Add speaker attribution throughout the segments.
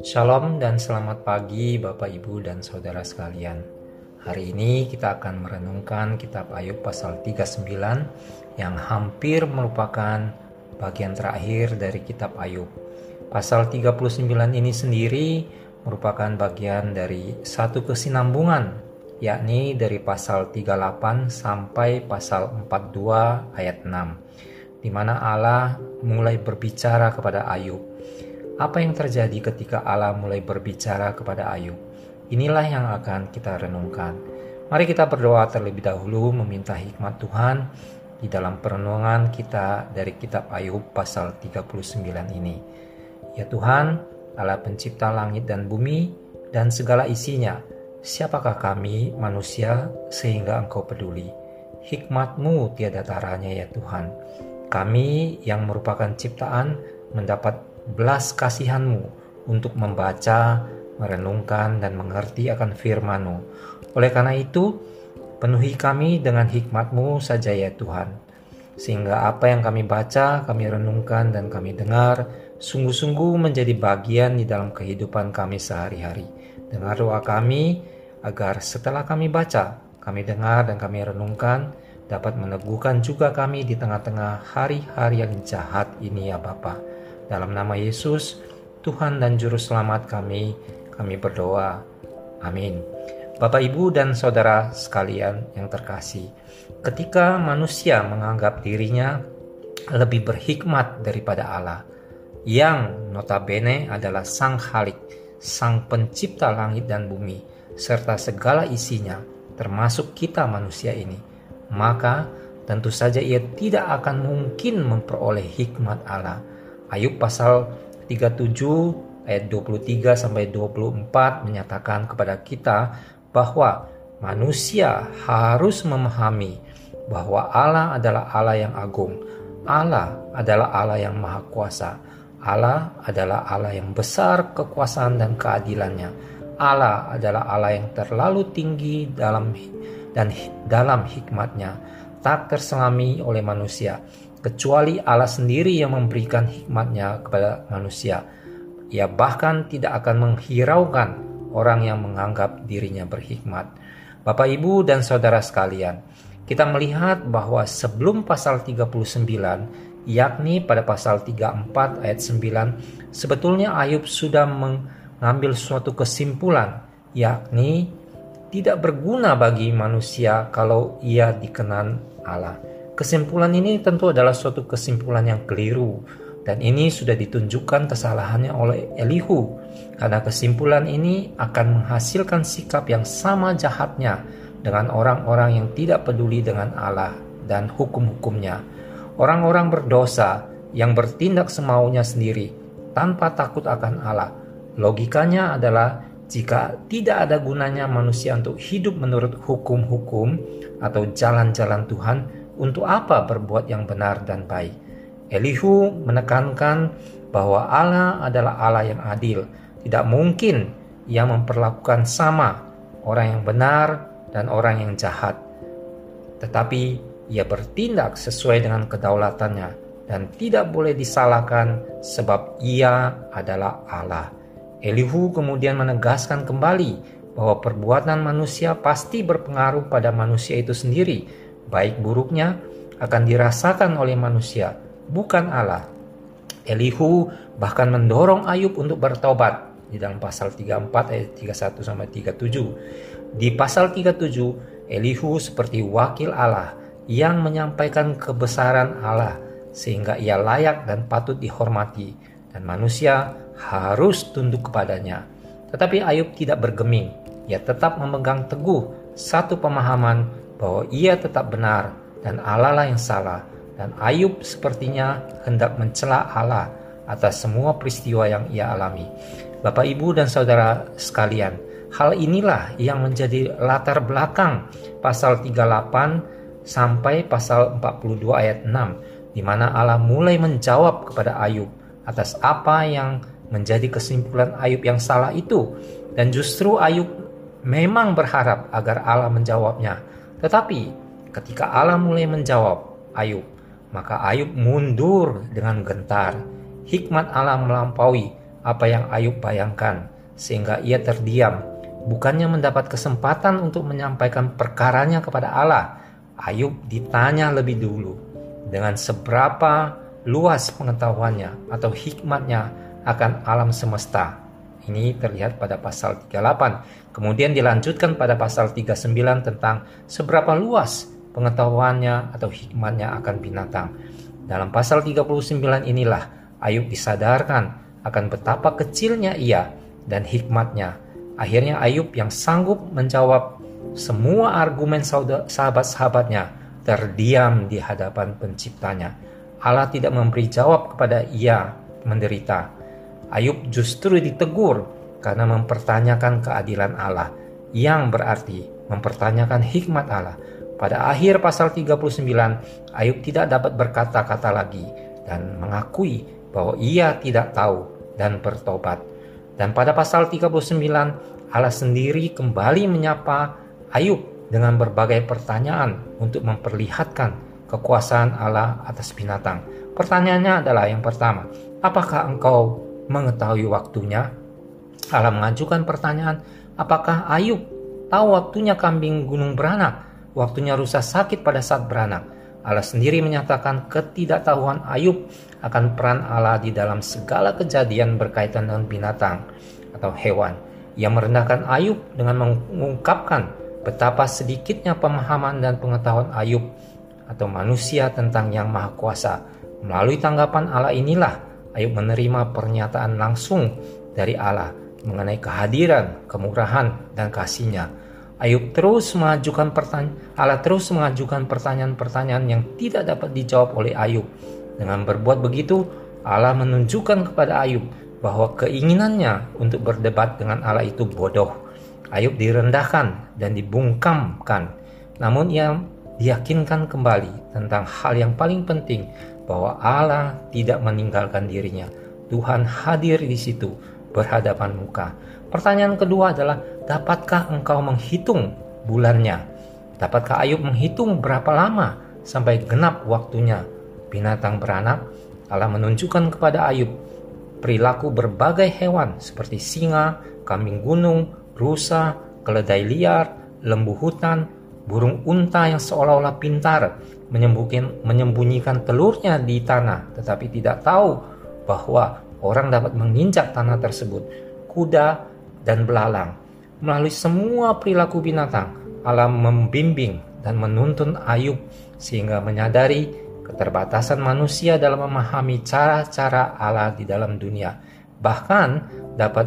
Speaker 1: Shalom dan selamat pagi Bapak Ibu dan Saudara sekalian. Hari ini kita akan merenungkan kitab Ayub pasal 39 yang hampir merupakan bagian terakhir dari kitab Ayub. Pasal 39 ini sendiri merupakan bagian dari satu kesinambungan yakni dari pasal 38 sampai pasal 42 ayat 6 di mana Allah mulai berbicara kepada Ayub apa yang terjadi ketika Allah mulai berbicara kepada Ayub? Inilah yang akan kita renungkan. Mari kita berdoa terlebih dahulu meminta hikmat Tuhan di dalam perenungan kita dari kitab Ayub pasal 39 ini. Ya Tuhan, Allah pencipta langit dan bumi dan segala isinya, siapakah kami manusia sehingga engkau peduli? Hikmatmu tiada taranya ya Tuhan. Kami yang merupakan ciptaan mendapat belas kasihanmu untuk membaca, merenungkan, dan mengerti akan firman-Mu. Oleh karena itu, penuhi kami dengan hikmat-Mu saja ya Tuhan. Sehingga apa yang kami baca, kami renungkan, dan kami dengar, sungguh-sungguh menjadi bagian di dalam kehidupan kami sehari-hari. Dengar doa kami, agar setelah kami baca, kami dengar dan kami renungkan, dapat meneguhkan juga kami di tengah-tengah hari-hari yang jahat ini ya Bapak. Dalam nama Yesus, Tuhan dan Juru Selamat kami, kami berdoa. Amin. Bapak, Ibu, dan saudara sekalian yang terkasih, ketika manusia menganggap dirinya lebih berhikmat daripada Allah, yang notabene adalah Sang Khalik, Sang Pencipta langit dan bumi, serta segala isinya, termasuk kita manusia ini, maka tentu saja ia tidak akan mungkin memperoleh hikmat Allah Ayub pasal 37 ayat 23 sampai 24 menyatakan kepada kita bahwa manusia harus memahami bahwa Allah adalah Allah yang agung. Allah adalah Allah yang maha kuasa. Allah adalah Allah yang besar kekuasaan dan keadilannya. Allah adalah Allah yang terlalu tinggi dalam dan dalam hikmatnya, tak terselami oleh manusia kecuali Allah sendiri yang memberikan hikmatnya kepada manusia. Ia bahkan tidak akan menghiraukan orang yang menganggap dirinya berhikmat. Bapak, Ibu, dan saudara sekalian, kita melihat bahwa sebelum pasal 39, yakni pada pasal 34 ayat 9, sebetulnya Ayub sudah mengambil suatu kesimpulan, yakni tidak berguna bagi manusia kalau ia dikenan Allah. Kesimpulan ini tentu adalah suatu kesimpulan yang keliru dan ini sudah ditunjukkan kesalahannya oleh Elihu karena kesimpulan ini akan menghasilkan sikap yang sama jahatnya dengan orang-orang yang tidak peduli dengan Allah dan hukum-hukumnya. Orang-orang berdosa yang bertindak semaunya sendiri tanpa takut akan Allah. Logikanya adalah jika tidak ada gunanya manusia untuk hidup menurut hukum-hukum atau jalan-jalan Tuhan, untuk apa berbuat yang benar dan baik? Elihu menekankan bahwa Allah adalah Allah yang adil. Tidak mungkin ia memperlakukan sama orang yang benar dan orang yang jahat. Tetapi ia bertindak sesuai dengan kedaulatannya dan tidak boleh disalahkan sebab ia adalah Allah. Elihu kemudian menegaskan kembali bahwa perbuatan manusia pasti berpengaruh pada manusia itu sendiri baik buruknya akan dirasakan oleh manusia, bukan Allah. Elihu bahkan mendorong Ayub untuk bertobat di dalam pasal 34 ayat 31 sampai 37. Di pasal 37, Elihu seperti wakil Allah yang menyampaikan kebesaran Allah sehingga ia layak dan patut dihormati dan manusia harus tunduk kepadanya. Tetapi Ayub tidak bergeming, ia tetap memegang teguh satu pemahaman bahwa ia tetap benar dan Allah lah yang salah dan Ayub sepertinya hendak mencela Allah atas semua peristiwa yang ia alami. Bapak, Ibu, dan saudara sekalian, hal inilah yang menjadi latar belakang pasal 38 sampai pasal 42 ayat 6 di mana Allah mulai menjawab kepada Ayub atas apa yang menjadi kesimpulan Ayub yang salah itu dan justru Ayub memang berharap agar Allah menjawabnya tetapi ketika Allah mulai menjawab Ayub, Maka Ayub mundur dengan gentar. Hikmat Allah melampaui apa yang Ayub bayangkan, sehingga ia terdiam. Bukannya mendapat kesempatan untuk menyampaikan perkaranya kepada Allah, Ayub ditanya lebih dulu dengan seberapa luas pengetahuannya atau hikmatnya akan alam semesta. Ini terlihat pada pasal 38. Kemudian dilanjutkan pada pasal 39 tentang seberapa luas pengetahuannya atau hikmatnya akan binatang. Dalam pasal 39 inilah Ayub disadarkan akan betapa kecilnya ia dan hikmatnya. Akhirnya Ayub yang sanggup menjawab semua argumen sahabat-sahabatnya terdiam di hadapan penciptanya. Allah tidak memberi jawab kepada ia menderita. Ayub justru ditegur karena mempertanyakan keadilan Allah yang berarti mempertanyakan hikmat Allah. Pada akhir pasal 39, Ayub tidak dapat berkata-kata lagi dan mengakui bahwa ia tidak tahu dan bertobat. Dan pada pasal 39, Allah sendiri kembali menyapa Ayub dengan berbagai pertanyaan untuk memperlihatkan kekuasaan Allah atas binatang. Pertanyaannya adalah yang pertama, apakah engkau mengetahui waktunya? Allah mengajukan pertanyaan, apakah Ayub tahu waktunya kambing gunung beranak? waktunya rusa sakit pada saat beranak. Allah sendiri menyatakan ketidaktahuan Ayub akan peran Allah di dalam segala kejadian berkaitan dengan binatang atau hewan. Ia merendahkan Ayub dengan mengungkapkan betapa sedikitnya pemahaman dan pengetahuan Ayub atau manusia tentang yang maha kuasa. Melalui tanggapan Allah inilah Ayub menerima pernyataan langsung dari Allah mengenai kehadiran, kemurahan, dan kasihnya Ayub terus mengajukan pertanyaan, Allah terus mengajukan pertanyaan-pertanyaan yang tidak dapat dijawab oleh Ayub. Dengan berbuat begitu, Allah menunjukkan kepada Ayub bahwa keinginannya untuk berdebat dengan Allah itu bodoh. Ayub direndahkan dan dibungkamkan. Namun ia diyakinkan kembali tentang hal yang paling penting bahwa Allah tidak meninggalkan dirinya. Tuhan hadir di situ berhadapan muka. Pertanyaan kedua adalah, dapatkah engkau menghitung bulannya? Dapatkah Ayub menghitung berapa lama sampai genap waktunya? Binatang beranak, Allah menunjukkan kepada Ayub perilaku berbagai hewan seperti singa, kambing gunung, rusa, keledai liar, lembu hutan, burung unta yang seolah-olah pintar menyembunyikan telurnya di tanah tetapi tidak tahu bahwa orang dapat menginjak tanah tersebut. Kuda dan belalang. Melalui semua perilaku binatang, Allah membimbing dan menuntun Ayub sehingga menyadari keterbatasan manusia dalam memahami cara-cara Allah di dalam dunia. Bahkan dapat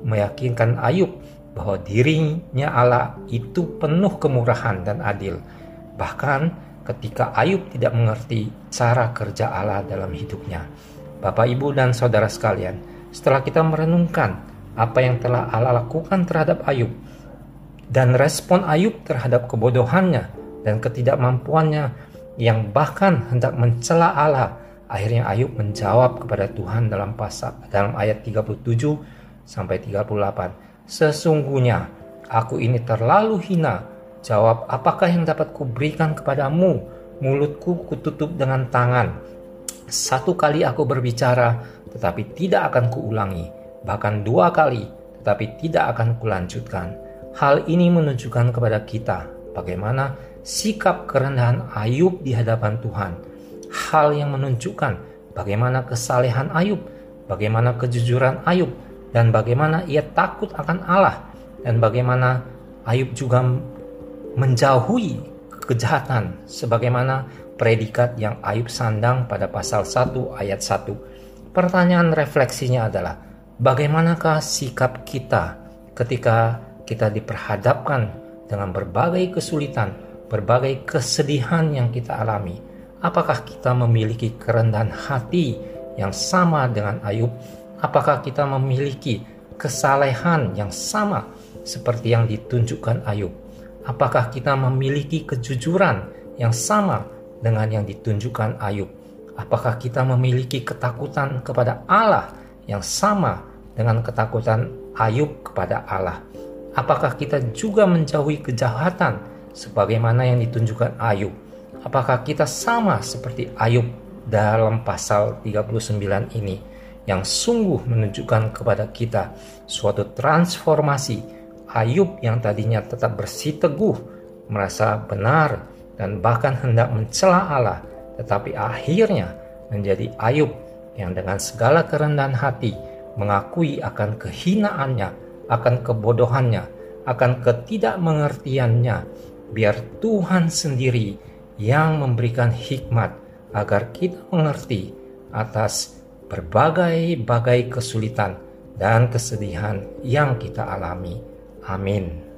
Speaker 1: meyakinkan Ayub bahwa dirinya Allah itu penuh kemurahan dan adil. Bahkan ketika Ayub tidak mengerti cara kerja Allah dalam hidupnya. Bapak, Ibu, dan saudara sekalian, setelah kita merenungkan apa yang telah Allah lakukan terhadap Ayub dan respon Ayub terhadap kebodohannya dan ketidakmampuannya yang bahkan hendak mencela Allah. Akhirnya Ayub menjawab kepada Tuhan dalam pasal dalam ayat 37 sampai 38. Sesungguhnya aku ini terlalu hina. Jawab, apakah yang dapat kuberikan kepadamu? Mulutku kututup dengan tangan. Satu kali aku berbicara, tetapi tidak akan kuulangi bahkan dua kali, tetapi tidak akan kulanjutkan. Hal ini menunjukkan kepada kita bagaimana sikap kerendahan Ayub di hadapan Tuhan. Hal yang menunjukkan bagaimana kesalehan Ayub, bagaimana kejujuran Ayub, dan bagaimana ia takut akan Allah, dan bagaimana Ayub juga menjauhi kejahatan sebagaimana predikat yang Ayub sandang pada pasal 1 ayat 1. Pertanyaan refleksinya adalah, bagaimanakah sikap kita ketika kita diperhadapkan dengan berbagai kesulitan, berbagai kesedihan yang kita alami? Apakah kita memiliki kerendahan hati yang sama dengan Ayub? Apakah kita memiliki kesalehan yang sama seperti yang ditunjukkan Ayub? Apakah kita memiliki kejujuran yang sama dengan yang ditunjukkan Ayub? Apakah kita memiliki ketakutan kepada Allah yang sama dengan ketakutan Ayub kepada Allah. Apakah kita juga menjauhi kejahatan sebagaimana yang ditunjukkan Ayub? apakah kita sama seperti Ayub dalam pasal 39 ini yang sungguh menunjukkan kepada kita suatu transformasi. Ayub yang tadinya tetap bersiteguh, merasa benar dan bahkan hendak mencela Allah, tetapi akhirnya menjadi Ayub yang dengan segala kerendahan hati mengakui akan kehinaannya, akan kebodohannya, akan ketidakmengertiannya, biar Tuhan sendiri yang memberikan hikmat agar kita mengerti atas berbagai-bagai kesulitan dan kesedihan yang kita alami. Amin.